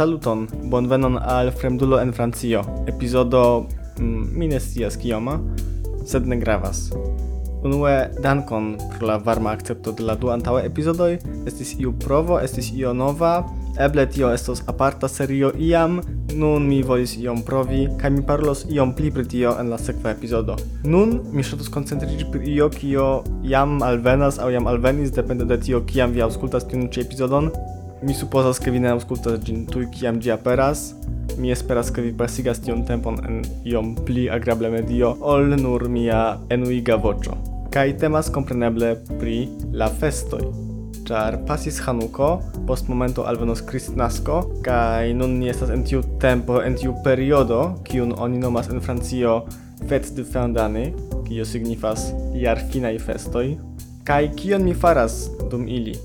Saluton, bonvenon al Fremdulo en Francio, epizodo mm, mi ne scias kioma, sed ne gravas. Unue dankon pro la varma akcepto de la du antaŭe epizodoj, estis iu provo, estis io nova, eble tio estos aparta serio iam, nun mi volis iom provi, kaj mi parolos iom pli pri tio en la sekva epizodo. Nun mi ŝatus koncentriĝi pri io kio jam alvenas aŭ jam alvenis, depende de tio kiam vi aŭskultas tiun ĉi epizodon, Mi supozas ke vi ne aŭskultas ĝin tuj kiam ĝi aperas. Mi esperas ke vi pasigas tion tempon en iom pli agrable medio ol nur mia enuiga voĉo. Kaj temas kompreneble pri la festoj. Ĉar pasis Hanuko, post momento alvenos Kristnasko, kaj nun ni estas en tiu tempo, en tiu periodo, kiun oni nomas en Francio Fête de fin d'année, kio signifas jarfinaj festoj. Kaj kion mi faras dum ili?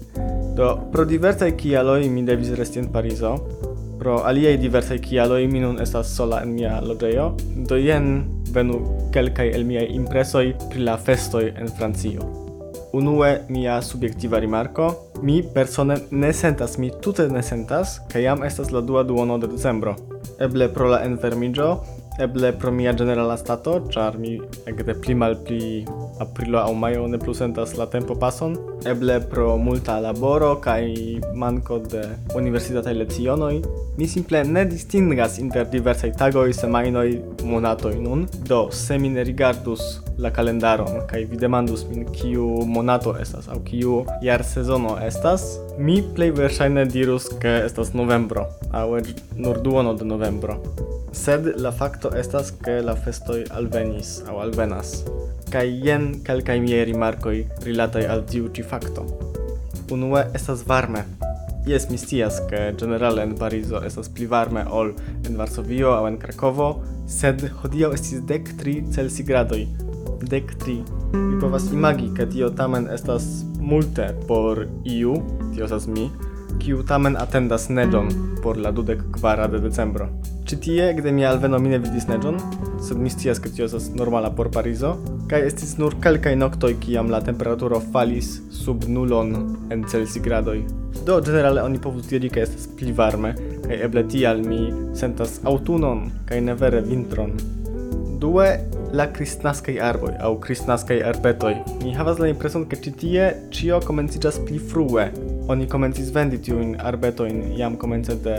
Do, pro diversaj kialoj mi devis resti en Parizo, pro aliaj diversaj kialoj mi nun estas sola en mia loĝejo, do jen venu kelkaj el miaj impresoj pri la festoj en Francio. Unue mia subjektiva rimarko, mi persone ne sentas, mi tute ne sentas, ke jam estas la dua duono de decembro. Eble pro la enfermiĝo, eble pro mia generala stato, char mi ekde pli malpli aprilo au maio ne plusentas la tempo pason, eble pro multa laboro kai manco de universitataj lezionoi, mi simple ne distingas inter diversai tagoi, semainoi, monatoi nun, do se mi ne rigardus la calendaron, kai vi demandus min kiu monato estas au kiu jar sezono estas, mi plei versaine dirus ke estas novembro aŭ nur duono de novembro. Sed la fakto fakto estas ke la festoj alvenis aŭ alvenas. Kaj jen kelkaj miaj rimarkoj rilataj al tiu ĉi fakto. Unue estas varme. Jes, mi scias, ke generale en Parizo estas pli varme ol en Varsovio aŭ en Krakovo, sed hodiaŭ estis dek tri Celsigradoj. Dek tri. Vi povas imagi, ke tio tamen estas multe por iu, tio estas mi, kiu tamen atendas neĝon por la dudek kvara de decembro. Citie, gde mi alveno mine vidis neĝon, sed mi scias ke tio estas normala por Parizo, kaj estis nur kelkaj noktoj kiam la temperaturo falis sub nulon en Celsigradoj. Do ĝenerale oni povus diri ke estas pli varme, kaj eble tial mi sentas aŭtunon kaj ne vere vintron. Due, la kristnaskaj arboj aŭ kristnaskaj arbetoj. Mi havas la impreson ke ĉi tie ĉio komenciĝas pli frue. Oni komencis vendi tiujn arbetojn jam komence de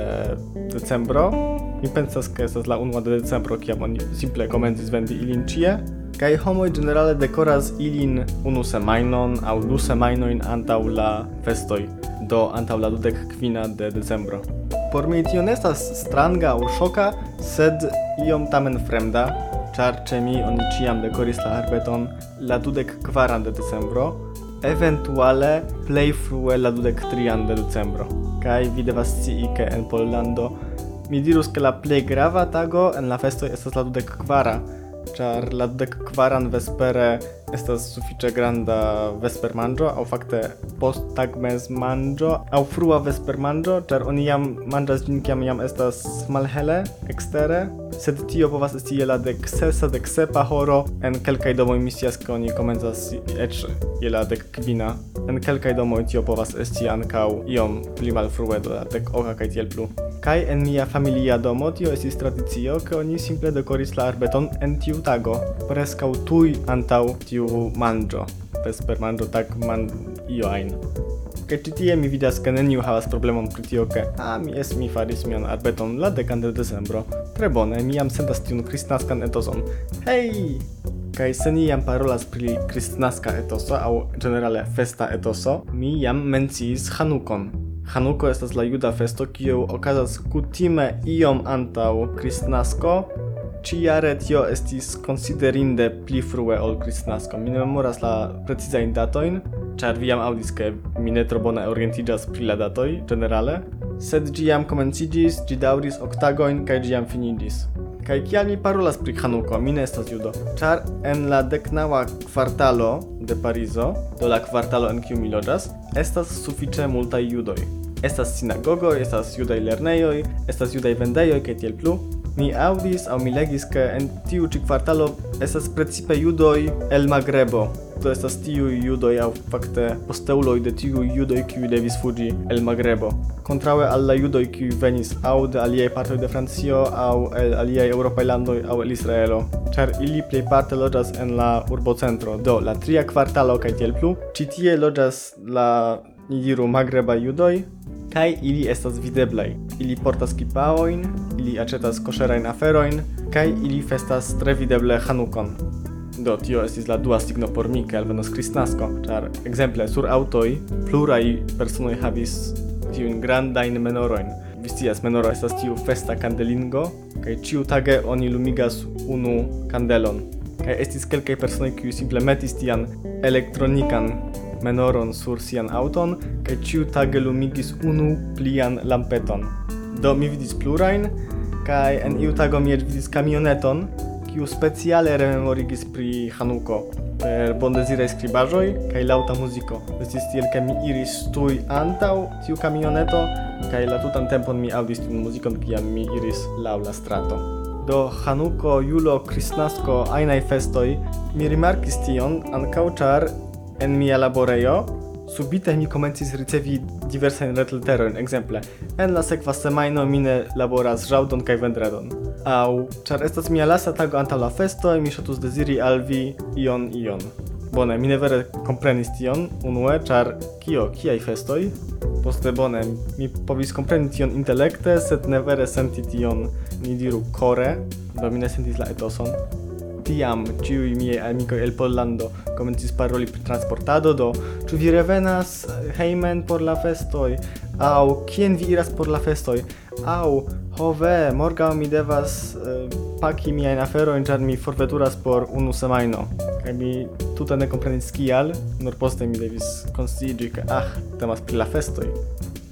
decembro, Mi pensas ke estas la 1 de decembro kiam oni simple komencis vendi ilin ĉie kaj homoj ĝenerale dekoras ilin unu semajnon aŭ du semajnojn antaŭ la festoj, do antaŭ la dudek kvina de decembro. Por mi tio ne estas stranga aŭ ŝoka, sed iom tamen fremda, ĉar ĉe mi oni ĉiam dekoris la arbeton la dudek kvaran de decembro, eventuale plej frue la dudek trian de decembro. Kaj vi devas scii ke en Pollando mi dirus che la plei grava tago en la festo estas la dudek kvara, char la dudek kvaran vespere estas sufiĉe granda vespermanĝo aŭ fakte post tagmezmanĝo aŭ frua vespermanĝo, ĉar oni jam manĝas ĝin kiam jam estas malhele ekstere, sed tio povas esti je la dek sesa, dek sepa horo. En kelkaj domoj mi scias, ke oni komencas eĉ je la dek kvina. En kelkaj domoj tio povas esti ankaŭ iom pli malfrue do la dek oka kaj tiel plu. Kai en mia familia domo tio estis tradicio ke oni simple dekoris la arbeton en tiu tago, preskaŭ tuj antaŭ tiu manĝo. Vesper manĝo tak man io ajn. Kaj ĉi tie mi vidas ke neniu havas problemon pri tio ke a mi es mi faris mian arbeton la dekan de decembro. Tre bone, mi jam sentas tiun kristnaskan etoson Hej! kai se ni jam parolas pri kristnaska etoso au generale festa etoso, mi jam menciis Hanukon, Hanuko estas la juda festo kiu okazas kutime iom antaŭ Kristnasko. Ĉi-jare tio estis konsiderinde pli frue ol Kristnasko. Mi ne memoras la precizajn datojn, ĉar vi jam aŭdis, ke mi ne tro bone orientiĝas pri la datoj ĝenerale, sed ĝi jam komenciĝis, ĝi daŭris oktagojn kaj ĝi jam finiĝis. Kaj kial mi parolas pri Hanuko? Mi ne estas judo. char en la deknaŭa kvartalo de Parizo, do la kvartalo en kiu mi loĝas, estas sufiĉe multaj judoj. Estas sinagogoj, estas judaj lernejoj, estas judaj vendejoj kaj tiel plu. Mi audis aŭ mi legis ke en tiu ĉi kvartalo estas precipe judoj el Magrebo, do estas tiu judoj ja fakte posteuloj de tiu judoj kiu devis fuĝi el Magrebo. Kontraŭe al la judoj kiu venis aŭ de aliaj partoj de Francio aŭ el aliaj eŭropaj landoj aŭ el Israelo, ĉar ili plejparte loĝas en la urbocentro, do la tria kvartalo kaj tiel plu. Ĉi tie loĝas la Nidiru Magreba judoj, kai ili estas videblaj. Ili portas kipaoin, ili aĉetas koŝerajn aferojn, kai ili festas tre videble Hanukon. Do tio estis la dua signo por mi ke alvenos Kristnasko, ĉar ekzemple sur aŭtoj pluraj personoj havis tiujn grandajn menorojn. Vi scias, menoro estas tiu festa kandelingo kaj ĉiutage oni lumigas unu kandelon. Kaj estis kelkaj personoj kiuj simple metis tian elektronikan menoron sur sian auton kaj ĉiutage lumigis unu plian lampeton. Do mi vidis plurajn kaj en iu tago mi eĉ vidis kamioneton kiu speciale rememorigis pri Hanuko per bondeziraj skribaĵoj kaj lauta muziko. Estis tiel, ke mi iris tuj antaŭ tiu kamioneto kaj la tutan tempon mi aŭdis tiun muzikon, kiam mi iris laŭ la strato. Do Hanuko, Julo, Kristnasko, ajnaj festoj mi rimarkis tion ankaŭ ĉar en mia laborejo subite mi komencis ricevi diversajn retleterojn, ekzemple en la sekva semajno mi ne laboras ĵaŭdon kaj vendredon au char estas mia lasta tago antaŭ la festo mi ŝatus deziri al vi ion ion. Bone, mi ne vere komprenis tion unue, ĉar kio, kiaj festoj? Poste bone, mi povis kompreni tion intelekte, sed ne vere senti tion, ni diru kore, do mi ne sentis la etoson tiam ciui miei amicoi el Pollando comencis paroli pri transportado do ciu vi revenas heimen por la festoi? Au, kien vi iras por la festoi? Au, ho hove morgau mi devas uh, paki miajn aferojn ĉar mi forveturas por unu semaino. kaj mi tuta ne comprenis kial nur poste mi devis konsciiĝi ke ah temas pri la festoi.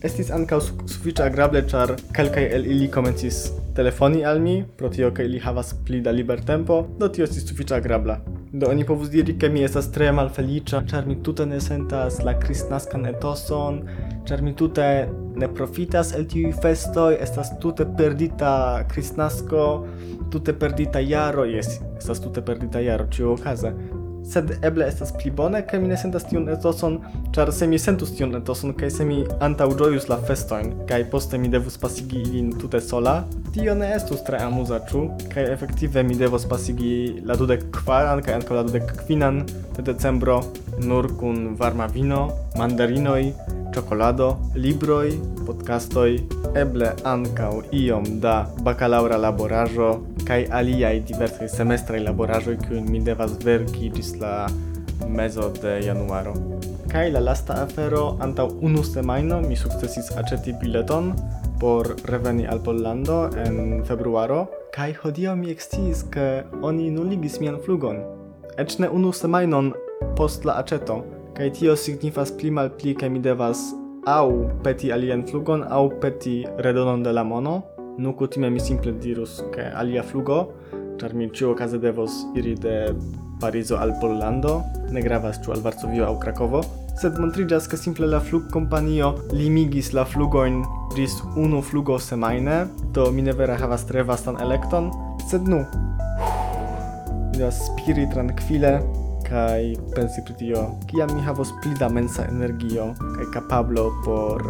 Estis ankaŭ sufiĉe agrable, char kelkaj el ili comencis telefoni al mi, pro tio ke ili havas pli da libertempo, do tio estis sufiĉa agrabla. Do oni povus diri ke mi estas tre malfeliĉa, ĉar mi tute ne sentas la kristnaskan etoson, ĉar mi tute ne profitas el tiuj festoj, estas tute perdita kristnasko, tute perdita jaro, jes, estas tute perdita jaro ĉiuokaze sed eble estas pli bone kaj mi ne sentas tiun etoson, ĉar se mi sentus tiun etoson kaj se mi antaŭĝojus la festojn kaj poste mi devus pasigi ilin tute sola, tio ne estus tre amuza, ĉu? Kaj efektive mi devos pasigi la dudek kvaran kaj ankaŭ la dudek kvinan de decembro nur kun varma vino, mandarinoj, ciokolado, libroj, podcastoj, eble ankaŭ iom da bakalaŭra laboraĵo kai aliai diversi semestrai laborajo kiun mi devas verki gis la mezo de januaro. Kai la lasta afero antau unu semaino mi sukcesis aĉeti bileton por reveni al Pollando en februaro kai hodio mi eksciis ke oni nuligis mian flugon. Eĉ ne unu semajnon post la aceto, kaj tio signifas pli malpli ke mi devas au peti alien flugon au peti redonon de la mono Nu kutime mi simple dirus ke alia flugo, char mi ĉiuokaze devos iri de Parizo al Pollando, ne gravas ĉu al Varsovio aŭ Krakovo, sed montriĝas ke simple la flugkompanio limigis la flugojn ĝis unu flugo semajne, do mi ne vere havas tre vastan elekton, sed nu. Mi devas spiri trankvile kaj pensi pri tio, kiam mi havos pli da mensa energio kaj kapablo por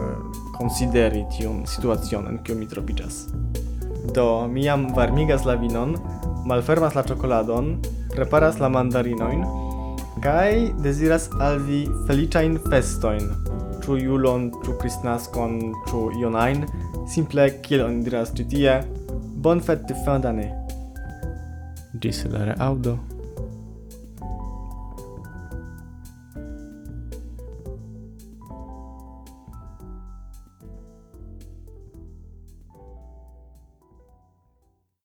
consideri tiun situacion en kiu mi troviĝas. Do, mi jam varmigas la vinon, malfermas la ĉokoladon, preparas la mandarinojn kaj deziras al vi feliĉajn festojn, ĉu julon, ĉu kristnaskon, ĉu ion ajn, simple kiel oni diras ĉi tie, bonfete de fin d'année. Ĝis la reaŭdo.